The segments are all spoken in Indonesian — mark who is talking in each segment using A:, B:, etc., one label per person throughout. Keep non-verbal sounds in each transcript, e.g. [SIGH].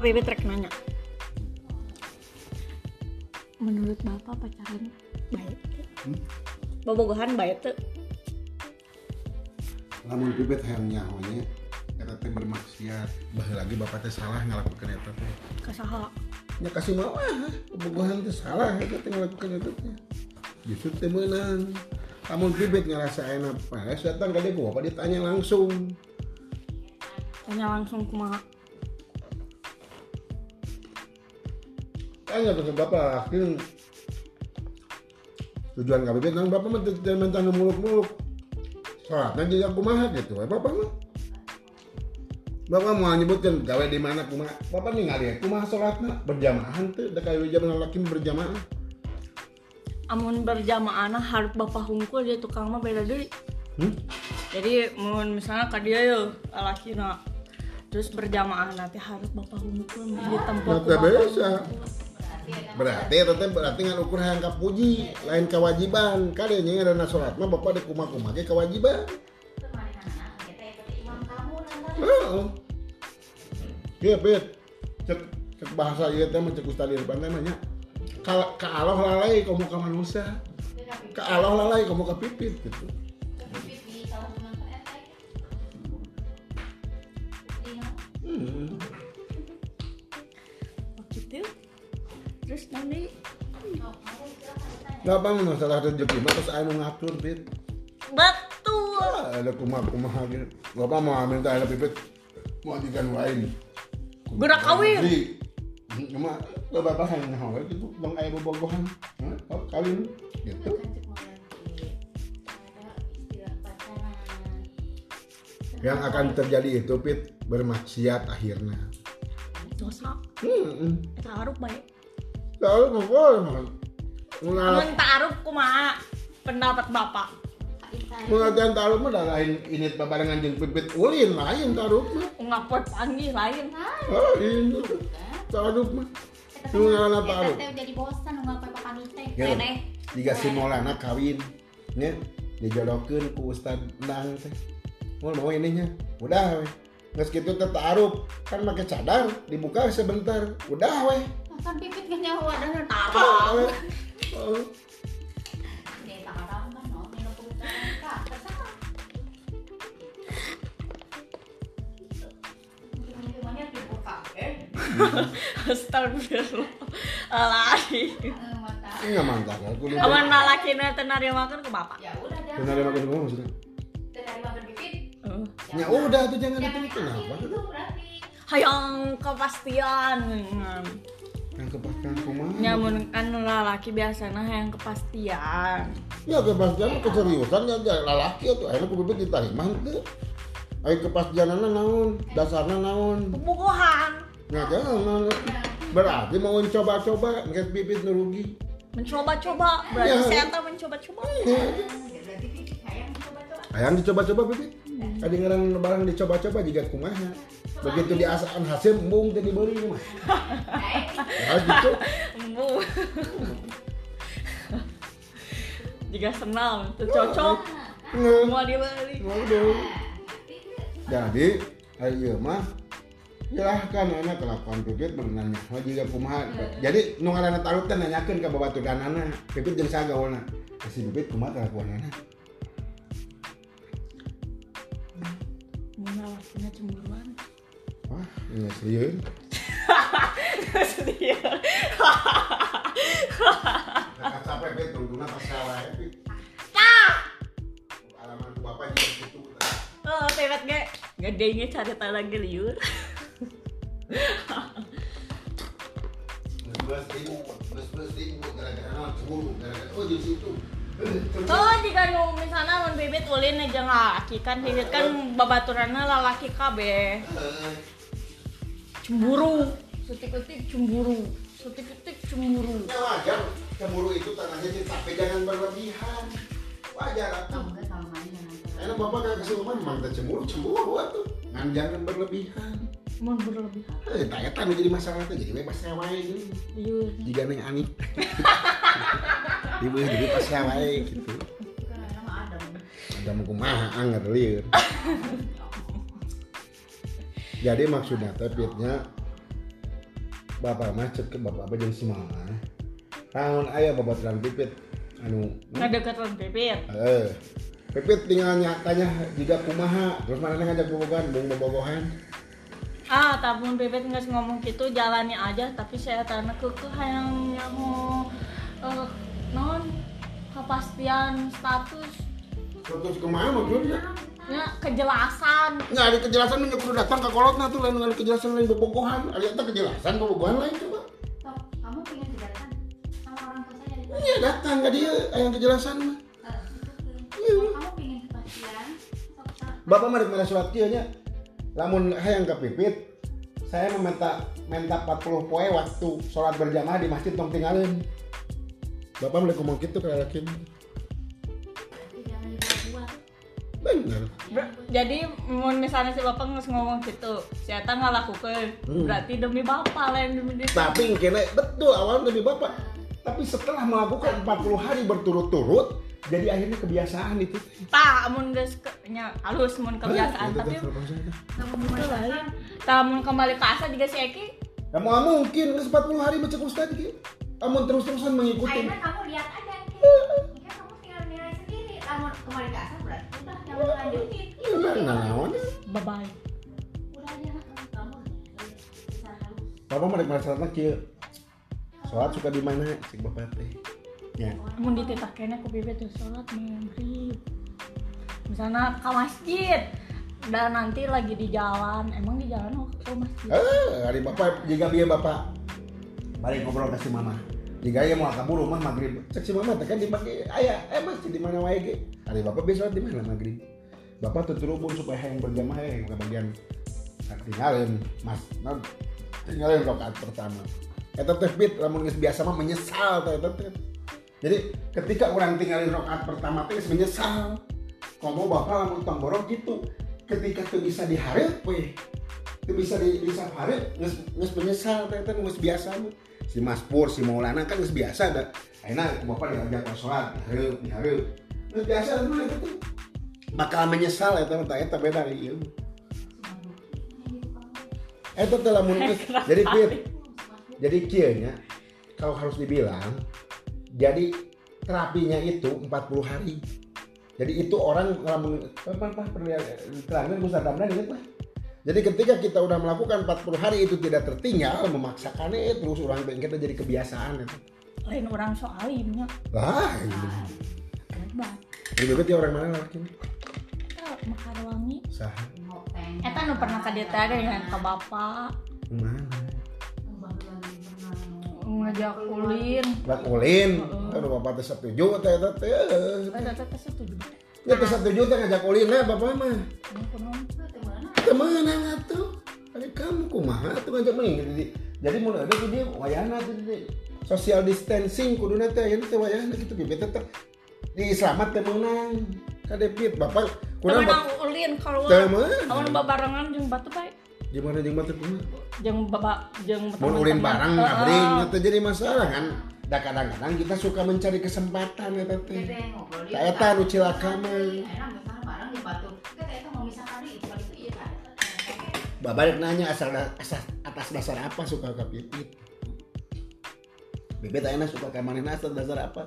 A: Bebet rek nanya. Menurut Bapak pacaran baik?
B: Hmm?
A: Bobogohan baik tuh.
B: lamun pipit hayang nyahonya eta teh bermaksiat baheula lagi bapak teh salah ngalakukeun eta teh
A: Kasaha.
B: nya kasih mau ah bobogohan teh salah eta teh ngalakukeun eta teh justru teh meunang lamun pipit ngerasa enak paes datang ka dia ku bapak ditanya langsung
A: Tanya langsung kumaha.
B: Tanya ke bapak akhirnya tujuan pipit nang bapak mah teu teu mentang muluk-muluk. Sholatnya jadi kumaha gitu we bapak mah. Bapak mau nyebutkan gawe di mana kumaha Bapak ningali ya kumaha sholatna berjamaah teu da kayu jamaah laki berjamaah.
A: Amun berjamaah nah harus Bapak hungkul dia tukang mah beda deui.
B: hmm?
A: Jadi mun misalnya ka dia ya lalakina terus berjamaah nanti harus Bapak hungkul di tempat
B: Nah, bisa berarti eta teh berarti ngan ukur hayang kapuji lain kewajiban kali nya ada sholat mah bapak di kumah kumah ge kewajiban Heeh. Iya, Pit. Cek cek bahasa ieu teh mah cek Ustaz Irfan teh mah nya. Ka ka Allah lalai kamu ka manusia. Ka Allah lalai kamu ka pipit gitu. Gak apa masalah rezeki mah terus anu ngatur, Pit.
A: betul.
B: Ah, ada kumah kumah gitu. Bapak mau minta ada pipit mau dikan lain.
A: Gerak kawin.
B: Cuma bapak hanya hawa gitu, bang ayah bobogohan, Hah? Oh, kawin gitu. Yang akan terjadi itu pit bermaksiat akhirnya.
A: Dosa.
B: Hmm,
A: Eta harup baik.
B: Lalu mau mengalat
A: Amun tarup kumaha pendapat Bapak?
B: mengajian taruh mah dah lain ini babarengan jeung pipit ulin lain taruh mah
A: Ngapot panggil lain.
B: lain taruh mah Nu ngaranna taruh.
C: jadi bosan nunggu apa papa teh
B: Ya.
C: Neneh.
B: jika si Maulana kawin nya dijodohkeun ku Ustad Endang teh mau mau ininya udah weh Nges gitu teh taruh kan make cadar dibuka sebentar udah weh
C: kan pipit gak nyawa
B: Ah. Oh.
C: Kan eh?
A: Astagfirullahaladzim.
C: Eh, mata.
B: ini nggak mantap ya aku lupa
A: Amun lalaki na teu makan ke Bapak.
C: Ya udah dia.
B: benar dia makan gua maksudnya ya udah tuh jangan itu kenapa
C: dulu berarti.
A: Hayang kepastian.
B: yang kepastian kumaha
A: Nyamun kan lalaki biasanya hayang kepastian.
B: ya kepastian keseriusan ya ya lalaki tuh akhirnya ku bibit diterima tuh ayo kepastian naon dasarnya naon
A: Pembukuhan.
B: Nah, jangan. Berarti mau coba-coba ngeliat bibit nu rugi.
A: Mencoba-coba. Berarti
B: Ya.
A: saya tahu mencoba-coba.
C: Berarti pipit sayang coba-coba.
B: Ayam dicoba-coba bibit. Ada ngaran barang dicoba-coba juga kumaha. Begitu diasaan hasil embung teh dibeli mah. Ya gitu.
A: Embu. Jika senang, cocok. Mau dibeli.
B: Waduh. Jadi, ayo mah silahkan anak kelakuan pipit mengenanya mah juga kumaha jadi nu ngaranna tarut teh nanyakeun ka babatudanana pipit jeung sagawana si pipit kumaha kelakuanana
A: Cemburuan.
B: wah serius pas ya bapak juga gitu.
A: Oh, ge. Gedenya cari tahu lagi liur.
B: Belas ribu, belas belas ribu gara-gara naon cemburu, gara-gara oh.
A: Oh, jika nu misalnya mun bibit ulin aja laki kan bibit kan babaturanna lalaki kabeh.
B: Eh,
A: Cemburu. Setik-setik cemburu. Setik-setik cemburu.
B: Ya wajar, cemburu itu tanahnya sih, tapi jangan berlebihan. Wajar atuh.
C: Enggak terlalu.
B: Enak bapak kayak kesurupan memang tak cemburu, cemburu atuh. Ngan jangan berlebihan.
A: Mun berlebihan.
B: Eh, tanya tanya jadi masalah teh jadi bebas wae gini.
A: Liur.
B: Jika neng ani. [LAUGHS] Ibu jadi pas wae gitu. Ada mau kumaha anger liur [LAUGHS] jadi maksudnya teh pitnya bapak mah cek ke bapak apa jeung si mama tahun aya bapak telan pipit anu
A: Ngedekat lawan pipit.
B: eh pipit tinggal nyatanya juga kumaha terus mana ngajak bobogohan bung bobogohan
A: Ah, tapi pipit nggak ngomong gitu, jalani aja. Tapi saya tanah kekeh yang yang mau eh, non kepastian status,
B: terus kumaha maksudnya
A: ya kejelasan.
B: nggak ada kejelasan nya kudu datang ke kolotna tuh lain dengan kejelasan lain bobogohan ada eta kejelasan bobogohan lain coba
C: kamu pengen kejelasan sama orang tua saya
B: iya datang nggak dia yang kejelasan mah Iya.
C: kamu pengen kepastian.
B: Bapak mah rek surat kieu nya. Lamun hayang ke pipit, saya meminta minta 40 poe waktu sholat berjamaah di masjid tong tinggalin. Bapak mulai ngomong gitu ke
C: jangan dibuat-buat
B: Bener.
A: Ber- jadi misalnya si bapak nggak ngomong gitu, saya nggak lakukan.
B: Hmm.
A: Berarti demi bapak lain demi diri.
B: Tapi kene betul awal demi bapak. Tapi setelah melakukan 40 hari berturut-turut, jadi akhirnya kebiasaan itu.
A: Tah, amun geus nya halus mun kebiasaan
B: itu
A: tapi
B: tuh, telepon saya tuh.
C: kamu
A: itu
C: mulai
A: lain.
C: pasang
A: Tah mun kembali ke asa juga si Eki
B: Ya mau mungkin geus 40 hari baca ustad gitu. Amun terus-terusan mengikuti.
C: akhirnya kamu lihat aja Mungkin [LAUGHS] kamu tinggal nilai sendiri kamu kembali ke asal berarti udah jangan lanjutin
B: Bener, nah, naon.
A: bye bye.
C: udah aja kamu
B: Bapak mah rek masalahna kieu. Sholat suka di mana? Cek bapak teh. Ya.
A: Mun dititah kene ku bibit tuh sholat maghrib. Misalnya ke masjid dan nanti lagi di jalan, emang di jalan oh, ke masjid.
B: Eh, hari bapak jika biar bapak balik ngobrol ke si mama. Jika dia mau kabur rumah maghrib, cek si mama tekan di pagi ayah, eh masjid di mana wae ge. Hari bapak besok di mana maghrib. Bapak tuh turun supaya yang berjamaah yang ke bagian tinggalin mas, nah, tinggalin rokaat pertama. Eta teh bit lamun biasa mah menyesal teh. Jadi ketika orang tinggalin rokaat pertama teh menyesal. Komo bapak lamun tong gitu. Ketika tuh bisa dihareup we, itu bisa di bisa hari nges nges menyesal ternyata nges biasa si Mas Pur si Maulana kan nges biasa ada enak bapak diajak ke sholat dihareup nges biasa mah itu tuh bakal menyesal ya teman eta beda ieu eta teh lamun geus- jadi pit jadi kieu nya kalau harus dibilang jadi terapinya itu 40 hari jadi itu orang lamun apa apa terakhir Ustaz Ramdan ingat lah jadi ketika kita udah melakukan 40 hari itu tidak tertinggal memaksakannya terus orang pengen kita jadi kebiasaan itu.
A: Lain orang soalimnya.
B: Lah, ini.
A: Hebat.
B: Ya orang mana lagi?
A: Kita makar wangi.
B: Sah.
A: Eta nu pernah ka dieu teh dengan ka bapak
B: Mana?
A: ngajak ulin.
B: Bang Ulin, kan bapak teh setuju teh teh teh.
A: Eta teh teh setuju.
B: Ya teh setuju teh ngajak Ulin lah bapak mah. Temenan atuh. Ari kamu kumaha tuh ngajak main jadi jadi mun ada tuh dia wayana tuh dia social distancing kuduna teh aya teh wayana gitu bibit teh di selamat teh meunang kadepit bapak kurang
A: Temenang ulin keluar.
B: Temen.
A: Kamu babarengan jeung batu bae.
B: gimana jeung batu kumaha
A: Jeung baba jeung
B: mau ulin barang ngabring itu jadi masalah kan da kadang-kadang kita suka mencari kesempatan ya cilaka mah.
C: enak barang di batu kita eta mau misalkan
B: babalik nanya asal asal atas dasar apa suka ke pipit? Bebet ayeuna suka ke manehna atas dasar apa?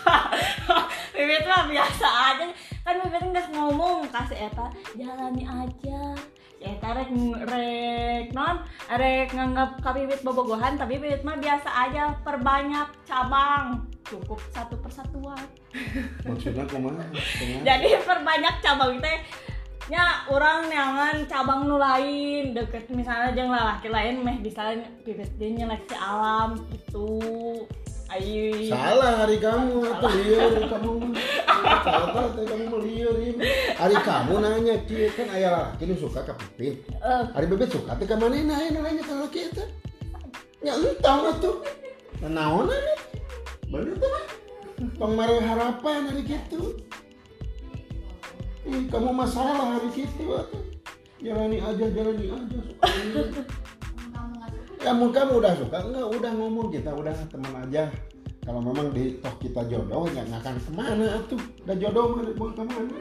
B: [LAUGHS]
A: Bibit mah biasa aja. Kan Bibit nggak ngomong kasih eta jalani aja. Eta rek rek non rek nganggap ka Bibit bobogohan tapi Bibit mah biasa aja perbanyak cabang cukup satu persatuan.
B: Maksudnya Kumaha? [LAUGHS]
A: jadi perbanyak cabang teh nya orang nyangan cabang nu lain deket misalnya jeung lalaki lain meh bisa Bibit dia nyeleksi alam gitu. Ayo.
B: Salah hari kamu atau liur kamu. Salah teh kamu liur hari kamu nanya kieu kan aya lalaki nu suka ke pipit.
A: Eh,
B: hari bebet suka aya nu nanya ka lalaki eta nya entah atuh naon anu bener tuh mare harapan hari gitu Ih, kamu masalah hari gitu atuh jalani aja jalani aja
C: kamu suka
B: kamu udah suka enggak? Udah ngomong kita udah teman aja. Kalau memang di toh kita jodoh ya nggak akan ke mana tuh udah jodoh mah mau ke mana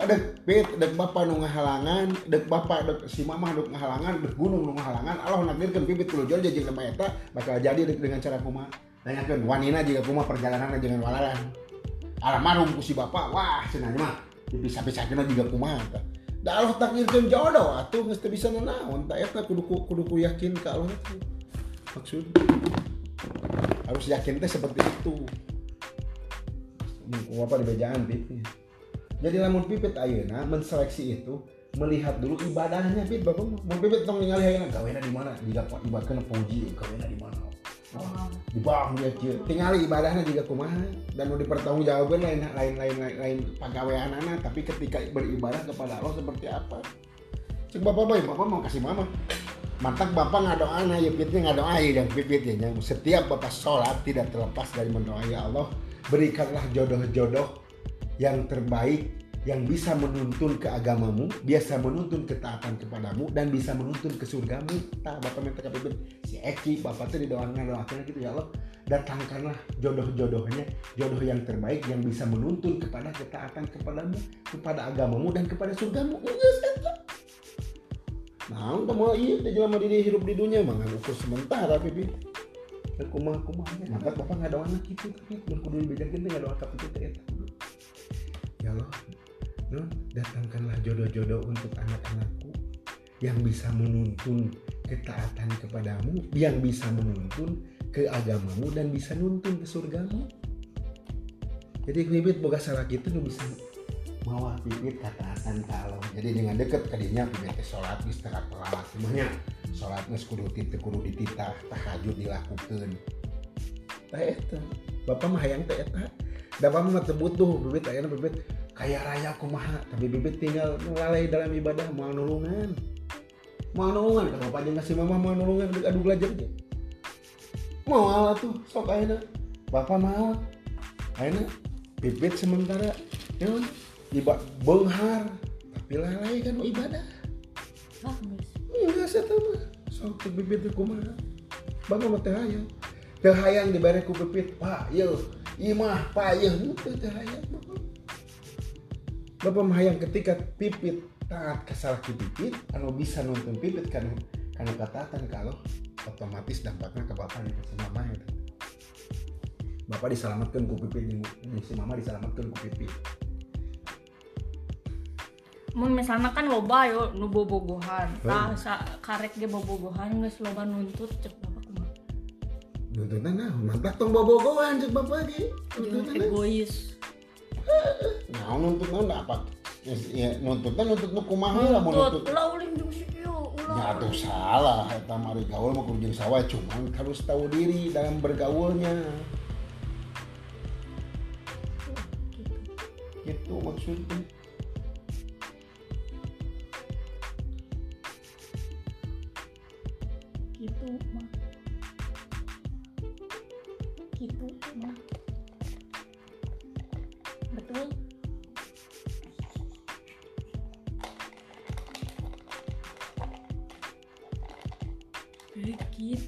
B: ada pit dek bapak nu ngahalangan dek bapak dek si mama dek ngahalangan dek gunung nu ngahalangan. Allah nakdirkeun pipit kulo jol jeung nama eta bakal jadi dek dengan cara kumaha tanyakeun wanina juga kumaha perjalanan dengan walalan almarhum ku si bapak wah cenah mah. Bisa-bisa juga kumaha eta da Allah takdirkeun jodoh atuh geus teu bisa nanaon ta eta kudu ku- kudu ku yakin ka Allah teh. maksud? Harus yakin teh seperti itu. Apa di bejaan pipit jadi lamun pipit ayeuna menseleksi itu melihat dulu ibadahnya pit bapak mau pipit tong ningali ayeuna gawena di mana? Jika pak ibadahna puji gawena di mana Di bawah dia kieu tingali ibadahnya juga kumaha. Dan mau dipertanggungjawabkan lain lain lain lain, lain pagawean anak tapi ketika beribadah kepada Allah seperti apa? Cek bapak boy bapak mau kasih mama. Mantak bapak ngadoa na ya pitnya ngadoa ya dan pipitnya setiap bapak sholat tidak terlepas dari mendoai Allah berikanlah jodoh-jodoh yang terbaik yang bisa menuntun ke agamamu, biasa menuntun ketaatan kepadamu dan bisa menuntun ke surgamu. Tah bapak minta ke pipit si Eki, bapak tuh didoakan doakan gitu ya Allah. Datangkanlah jodoh-jodohnya, jodoh yang terbaik yang bisa menuntun kepada ketaatan kepadamu, kepada agamamu dan kepada surgamu. Nah, udah mau iya, dia jelema di hidup di dunia mah ukur sementara pipit. Kumaha kumaha, maka bapak nggak doa anak gitu, tapi kudu dibedakeun teh nggak ka pipit teh eta. Ya Allah, Nun, datangkanlah jodoh-jodoh untuk anak-anakku yang bisa menuntun ketaatan kepadamu, yang bisa menuntun ke agamamu dan bisa nuntun ke surgamu. Jadi bibit boga salah gitu nu bisa mawa bibit ketaatan ka Allah. Jadi dengan deket kadinya bibit teh salat geus teu telat semuanya. Salat geus kudu titah kudu dititah, tahajud dilakukeun. Tah eta. Bapak mah hayang teh eta. Da bapak mah butuh bibit aya bibit kaya raya kumaha tapi bibit tinggal lalai dalam ibadah mau nulungan mau nulungan kalau bapak jeung kasih mama mau nulungan adu belajar ge mau ala tuh sok ayeuna bapak mau ayeuna bibit sementara ya iba benghar tapi lalai kan ibadah.
A: Bagus.
B: enggak saya mah. Sok bibit teh kumaha. Bapak mah teu hayang teu hayang dibere ku bibit pak ieu ieu mah pak ieu teu teu hayang bapak Bapak mahayang ketika pipit taat ke salah ki pipit anu bisa nonton pipit kan karena ketaatan kalau otomatis dampaknya ke bapak si mama itu bapak diselamatkan ku pipit jeung si mama diselamatkan ku pipit
A: Mun misalnya kan loba yo nu bobogohan.
B: Oh.
A: Tah karek ge bobogohan geus loba nuntut cek bapak kumaha.
B: nuntutan nah mantap tong bobogohan cek bapak ge nuntutan
A: egois.
B: Nah nuntut naon dapat ya nuntutan nuntut nu kumaha lah mau
A: Nuntut
B: nuntut
A: ulah uling jeung si
B: Ya
A: ulah.
B: tuh salah, eta mari gaul mah kudu jeung sawah, cuman harus tahu diri dalam bergaulnya. Gitu maksudnya.
A: Gitu mah. Gitu mah.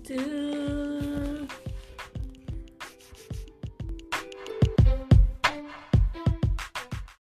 A: Begitu.